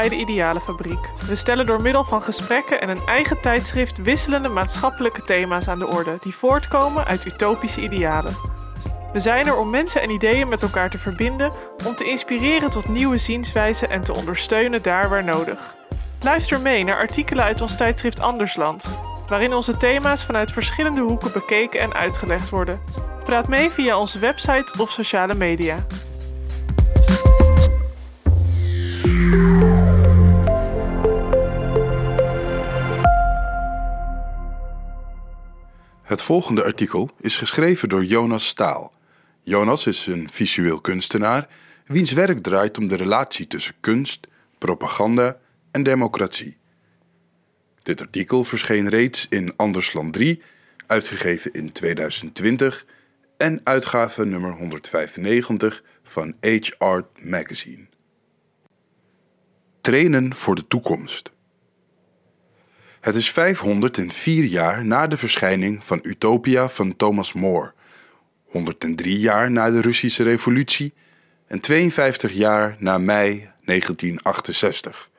bij de Idealenfabriek. We stellen door middel van gesprekken en een eigen tijdschrift wisselende maatschappelijke thema's aan de orde die voortkomen uit utopische idealen. We zijn er om mensen en ideeën met elkaar te verbinden, om te inspireren tot nieuwe zienswijzen en te ondersteunen daar waar nodig. Luister mee naar artikelen uit ons tijdschrift Andersland, waarin onze thema's vanuit verschillende hoeken bekeken en uitgelegd worden. Praat mee via onze website of sociale media. Het volgende artikel is geschreven door Jonas Staal. Jonas is een visueel kunstenaar wiens werk draait om de relatie tussen kunst, propaganda en democratie. Dit artikel verscheen reeds in Andersland 3, uitgegeven in 2020 en uitgave nummer 195 van H Art Magazine. Trainen voor de toekomst. Het is 504 jaar na de verschijning van Utopia van Thomas More, 103 jaar na de Russische Revolutie en 52 jaar na mei 1968.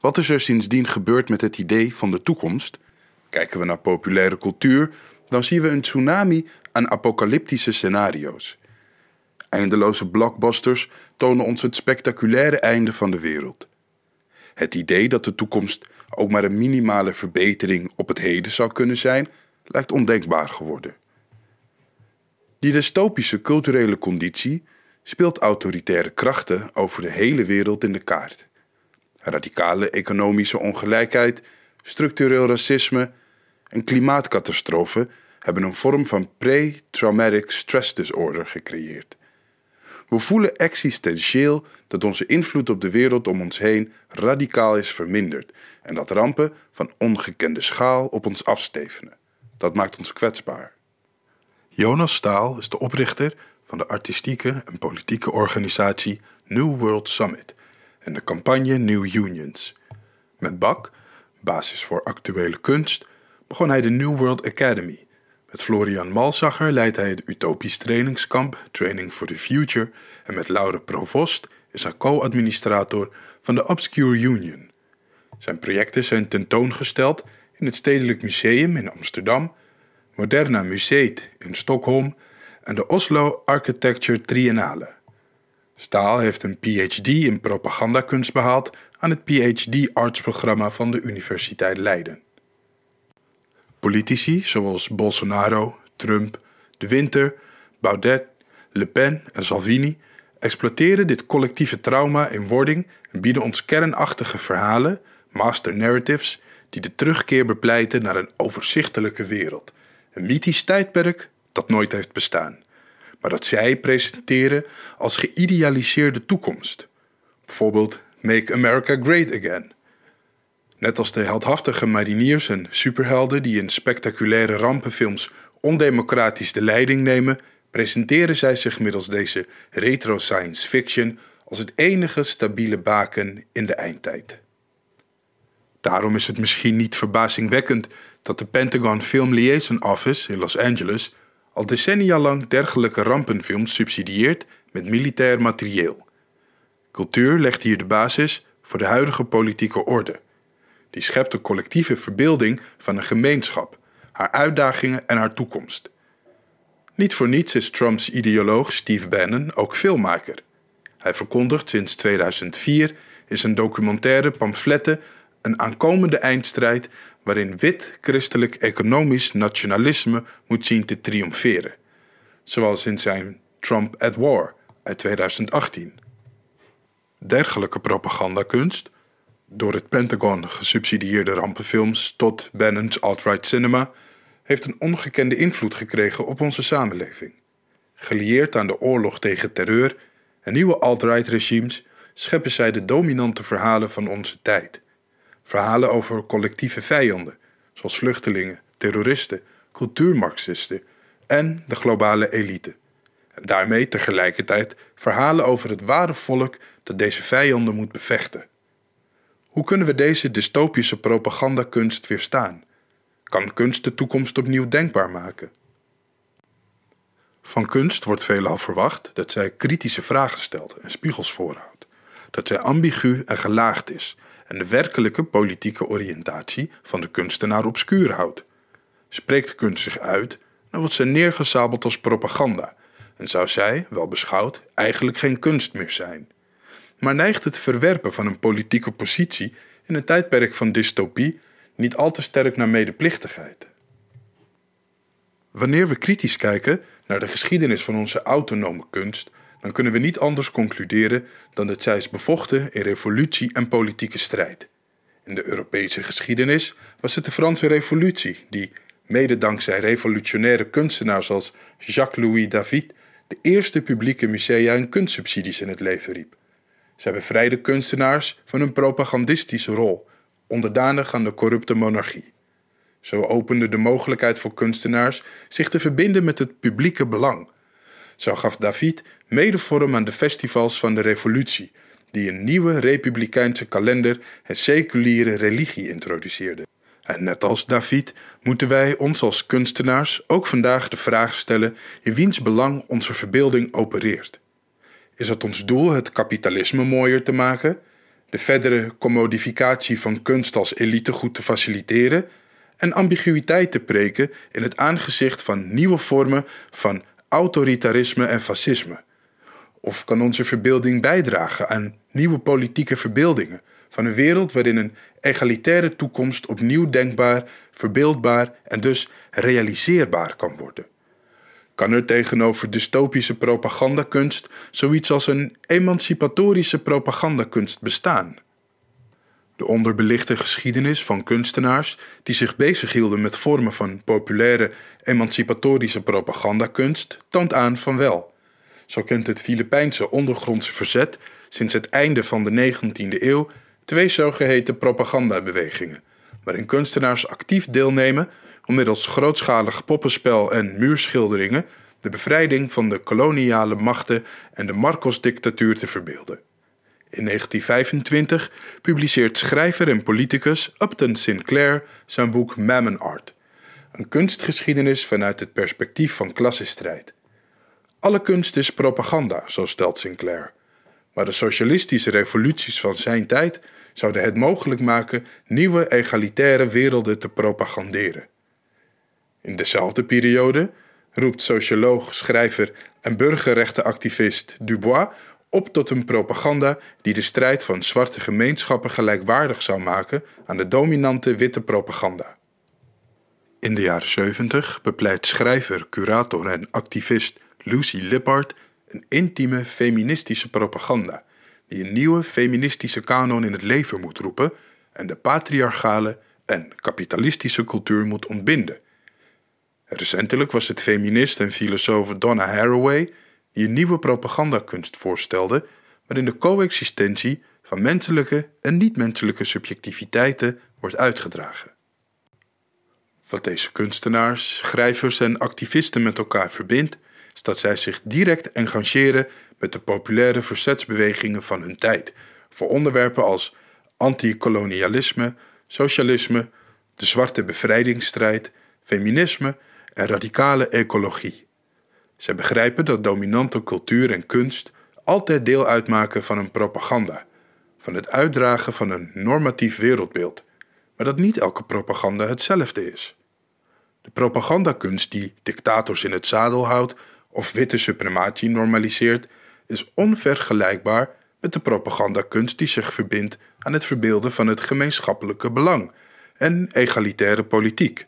Wat is er sindsdien gebeurd met het idee van de toekomst? Kijken we naar populaire cultuur, dan zien we een tsunami aan apocalyptische scenario's. Eindeloze blockbusters tonen ons het spectaculaire einde van de wereld. Het idee dat de toekomst ook maar een minimale verbetering op het heden zou kunnen zijn, lijkt ondenkbaar geworden. Die dystopische culturele conditie speelt autoritaire krachten over de hele wereld in de kaart. Radicale economische ongelijkheid, structureel racisme en klimaatcatastrofen hebben een vorm van pre-traumatic stress disorder gecreëerd. We voelen existentieel dat onze invloed op de wereld om ons heen radicaal is verminderd en dat rampen van ongekende schaal op ons afstevenen. Dat maakt ons kwetsbaar. Jonas Staal is de oprichter van de artistieke en politieke organisatie New World Summit en de campagne New Unions. Met BAK, basis voor actuele kunst, begon hij de New World Academy. Met Florian Malzacher leidt hij het utopisch trainingskamp Training for the Future en met Laure Provost is hij co-administrator van de Obscure Union. Zijn projecten zijn tentoongesteld in het Stedelijk Museum in Amsterdam, Moderna Museet in Stockholm en de Oslo Architecture Triennale. Staal heeft een PhD in propagandakunst behaald aan het PhD Arts-programma van de Universiteit Leiden. Politici zoals Bolsonaro, Trump, De Winter, Baudet, Le Pen en Salvini exploiteren dit collectieve trauma in wording en bieden ons kernachtige verhalen, master narratives, die de terugkeer bepleiten naar een overzichtelijke wereld. Een mythisch tijdperk dat nooit heeft bestaan, maar dat zij presenteren als geïdealiseerde toekomst. Bijvoorbeeld Make America Great Again. Net als de heldhaftige mariniers en superhelden die in spectaculaire rampenfilms ondemocratisch de leiding nemen, presenteren zij zich middels deze retro science fiction als het enige stabiele baken in de eindtijd. Daarom is het misschien niet verbazingwekkend dat de Pentagon Film Liaison Office in Los Angeles al decennia lang dergelijke rampenfilms subsidieert met militair materieel. Cultuur legt hier de basis voor de huidige politieke orde. Die schept een collectieve verbeelding van een gemeenschap, haar uitdagingen en haar toekomst. Niet voor niets is Trumps ideoloog Steve Bannon ook filmmaker. Hij verkondigt sinds 2004 in zijn documentaire pamfletten een aankomende eindstrijd waarin wit christelijk economisch nationalisme moet zien te triomferen, zoals in zijn Trump at War uit 2018. Dergelijke propagandakunst, door het Pentagon gesubsidieerde rampenfilms tot Bannon's alt-right cinema, heeft een ongekende invloed gekregen op onze samenleving. Gelieerd aan de oorlog tegen terreur en nieuwe alt-right regimes scheppen zij de dominante verhalen van onze tijd. Verhalen over collectieve vijanden, zoals vluchtelingen, terroristen, cultuurmarxisten en de globale elite. En daarmee tegelijkertijd verhalen over het ware volk dat deze vijanden moet bevechten. Hoe kunnen we deze dystopische propagandakunst weerstaan? Kan kunst de toekomst opnieuw denkbaar maken? Van kunst wordt veelal verwacht dat zij kritische vragen stelt en spiegels voorhoudt. dat zij ambigu en gelaagd is en de werkelijke politieke oriëntatie van de kunstenaar obscuur houdt. Spreekt kunst zich uit, dan wordt zij neergezabeld als propaganda en zou zij, wel beschouwd, eigenlijk geen kunst meer zijn. Maar neigt het verwerpen van een politieke positie in een tijdperk van dystopie niet al te sterk naar medeplichtigheid? Wanneer we kritisch kijken naar de geschiedenis van onze autonome kunst, dan kunnen we niet anders concluderen dan dat zij is bevochten in revolutie en politieke strijd. In de Europese geschiedenis was het de Franse Revolutie die, mede dankzij revolutionaire kunstenaars als Jacques-Louis David, de eerste publieke musea en kunstsubsidies in het leven riep. Zij bevrijden kunstenaars van hun propagandistische rol, onderdanig aan de corrupte monarchie. Zo opende de mogelijkheid voor kunstenaars zich te verbinden met het publieke belang. Zo gaf David mede vorm aan de festivals van de revolutie, die een nieuwe republikeinse kalender en seculiere religie introduceerden. En net als David moeten wij ons als kunstenaars ook vandaag de vraag stellen in wiens belang onze verbeelding opereert. Is het ons doel het kapitalisme mooier te maken, de verdere commodificatie van kunst als elitegoed te faciliteren en ambiguïteit te preken in het aangezicht van nieuwe vormen van autoritarisme en fascisme? Of kan onze verbeelding bijdragen aan nieuwe politieke verbeeldingen van een wereld waarin een egalitaire toekomst opnieuw denkbaar, verbeeldbaar en dus realiseerbaar kan worden? Kan er tegenover dystopische propagandakunst zoiets als een emancipatorische propagandakunst bestaan? De onderbelichte geschiedenis van kunstenaars die zich bezighielden met vormen van populaire emancipatorische propagandakunst toont aan van wel. Zo kent het Filipijnse ondergrondse verzet sinds het einde van de 19e eeuw twee zogeheten propagandabewegingen, waarin kunstenaars actief deelnemen om middels grootschalig poppenspel en muurschilderingen de bevrijding van de koloniale machten en de Marcos-dictatuur te verbeelden. In 1925 publiceert schrijver en politicus Upton Sinclair zijn boek Mammon Art, een kunstgeschiedenis vanuit het perspectief van klassenstrijd. Alle kunst is propaganda, zo stelt Sinclair. Maar de socialistische revoluties van zijn tijd zouden het mogelijk maken nieuwe egalitaire werelden te propaganderen. In dezelfde periode roept socioloog, schrijver en burgerrechtenactivist Dubois op tot een propaganda die de strijd van zwarte gemeenschappen gelijkwaardig zou maken aan de dominante witte propaganda. In de jaren 70 bepleit schrijver, curator en activist Lucy Lippard een intieme feministische propaganda die een nieuwe feministische kanon in het leven moet roepen en de patriarchale en kapitalistische cultuur moet ontbinden. Recentelijk was het feminist en filosoof Donna Haraway die een nieuwe propagandakunst voorstelde waarin de coexistentie van menselijke en niet-menselijke subjectiviteiten wordt uitgedragen. Wat deze kunstenaars, schrijvers en activisten met elkaar verbindt, is dat zij zich direct engageren met de populaire verzetsbewegingen van hun tijd voor onderwerpen als antikolonialisme, socialisme, de zwarte bevrijdingsstrijd, feminisme en radicale ecologie. Zij begrijpen dat dominante cultuur en kunst altijd deel uitmaken van een propaganda, van het uitdragen van een normatief wereldbeeld, maar dat niet elke propaganda hetzelfde is. De propagandakunst die dictators in het zadel houdt of witte suprematie normaliseert, is onvergelijkbaar met de propagandakunst die zich verbindt aan het verbeelden van het gemeenschappelijke belang en egalitaire politiek.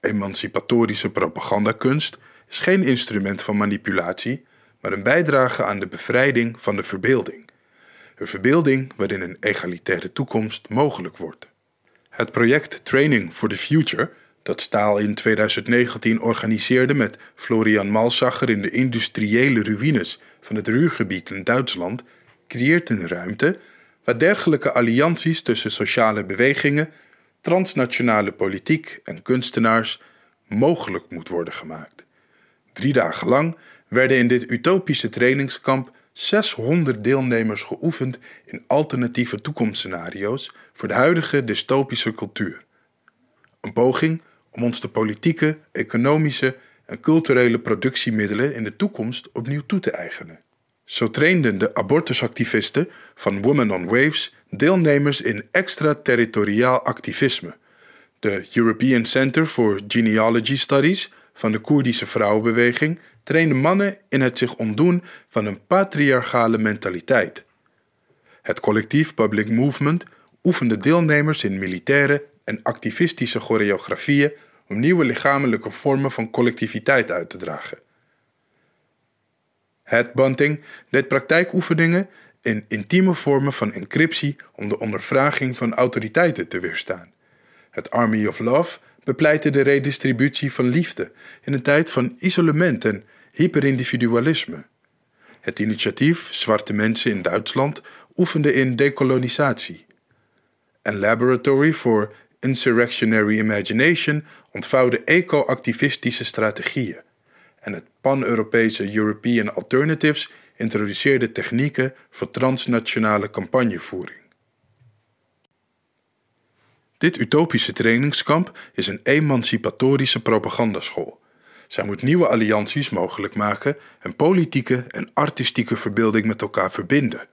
Emancipatorische propagandakunst is geen instrument van manipulatie, maar een bijdrage aan de bevrijding van de verbeelding. Een verbeelding waarin een egalitaire toekomst mogelijk wordt. Het project Training for the Future, dat Staal in 2019 organiseerde met Florian Malsacher in de industriële ruïnes van het Ruhrgebied in Duitsland, creëert een ruimte waar dergelijke allianties tussen sociale bewegingen, transnationale politiek en kunstenaars mogelijk moet worden gemaakt. Drie dagen lang werden in dit utopische trainingskamp 600 deelnemers geoefend in alternatieve toekomstscenario's voor de huidige dystopische cultuur. Een poging om ons de politieke, economische en culturele productiemiddelen in de toekomst opnieuw toe te eigenen. Zo trainden de abortusactivisten van Women on Waves deelnemers in extraterritoriaal activisme. De European Center for Genealogy Studies van de Koerdische vrouwenbeweging trainde mannen in het zich ontdoen van een patriarchale mentaliteit. Het collectief Public Movement oefende deelnemers in militaire en activistische choreografieën om nieuwe lichamelijke vormen van collectiviteit uit te dragen. Het Bunting deed praktijkoefeningen in intieme vormen van encryptie om de ondervraging van autoriteiten te weerstaan. Het Army of Love bepleitte de redistributie van liefde in een tijd van isolement en hyperindividualisme. Het initiatief Zwarte Mensen in Duitsland oefende in dekolonisatie. En Laboratory for Insurrectionary Imagination ontvouwde eco-activistische strategieën. En het pan-Europese European Alternatives introduceerde technieken voor transnationale campagnevoering. Dit utopische trainingskamp is een emancipatorische propagandaschool. Zij moet nieuwe allianties mogelijk maken en politieke en artistieke verbeelding met elkaar verbinden.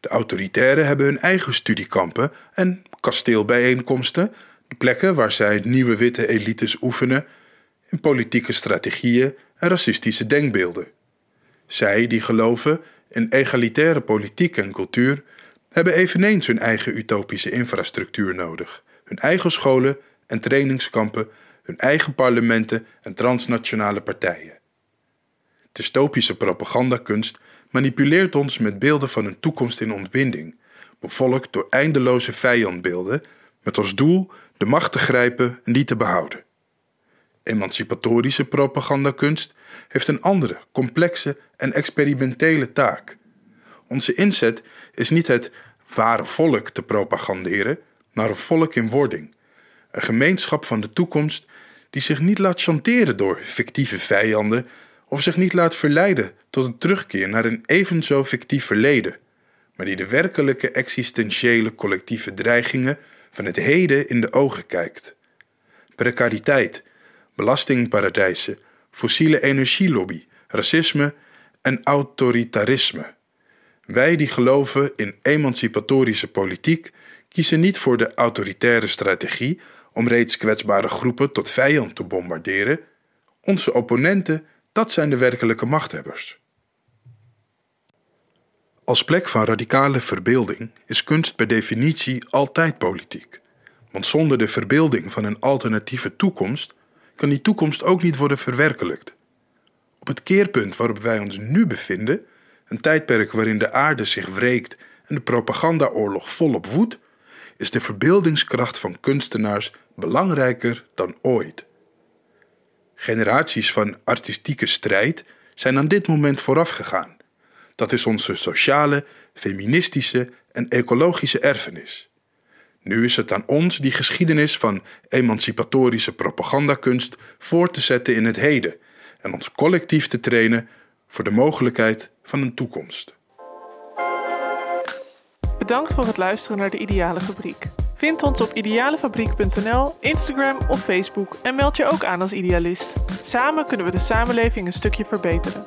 De autoritairen hebben hun eigen studiekampen en kasteelbijeenkomsten, de plekken waar zij nieuwe witte elites oefenen in politieke strategieën en racistische denkbeelden. Zij die geloven in egalitaire politiek en cultuur, hebben eveneens hun eigen utopische infrastructuur nodig, hun eigen scholen en trainingskampen, hun eigen parlementen en transnationale partijen. Dystopische propagandakunst manipuleert ons met beelden van een toekomst in ontbinding, bevolkt door eindeloze vijandbeelden, met als doel de macht te grijpen en die te behouden. Emancipatorische propagandakunst heeft een andere, complexe en experimentele taak. Onze inzet is niet het ware volk te propaganderen, maar een volk in wording. Een gemeenschap van de toekomst die zich niet laat chanteren door fictieve vijanden of zich niet laat verleiden tot een terugkeer naar een evenzo fictief verleden, maar die de werkelijke existentiële collectieve dreigingen van het heden in de ogen kijkt. Precariteit, belastingparadijzen, fossiele energielobby, racisme en autoritarisme. Wij die geloven in emancipatorische politiek kiezen niet voor de autoritaire strategie om reeds kwetsbare groepen tot vijand te bombarderen. Onze opponenten, dat zijn de werkelijke machthebbers. Als plek van radicale verbeelding is kunst per definitie altijd politiek. Want zonder de verbeelding van een alternatieve toekomst kan die toekomst ook niet worden verwerkelijkt. Op het keerpunt waarop wij ons nu bevinden, een tijdperk waarin de aarde zich wreekt en de propagandaoorlog volop woedt, is de verbeeldingskracht van kunstenaars belangrijker dan ooit. Generaties van artistieke strijd zijn aan dit moment voorafgegaan. Dat is onze sociale, feministische en ecologische erfenis. Nu is het aan ons die geschiedenis van emancipatorische propagandakunst voor te zetten in het heden en ons collectief te trainen voor de mogelijkheid van een toekomst. Bedankt voor het luisteren naar de Ideale Fabriek. Vind ons op idealefabriek.nl, Instagram of Facebook en meld je ook aan als idealist. Samen kunnen we de samenleving een stukje verbeteren.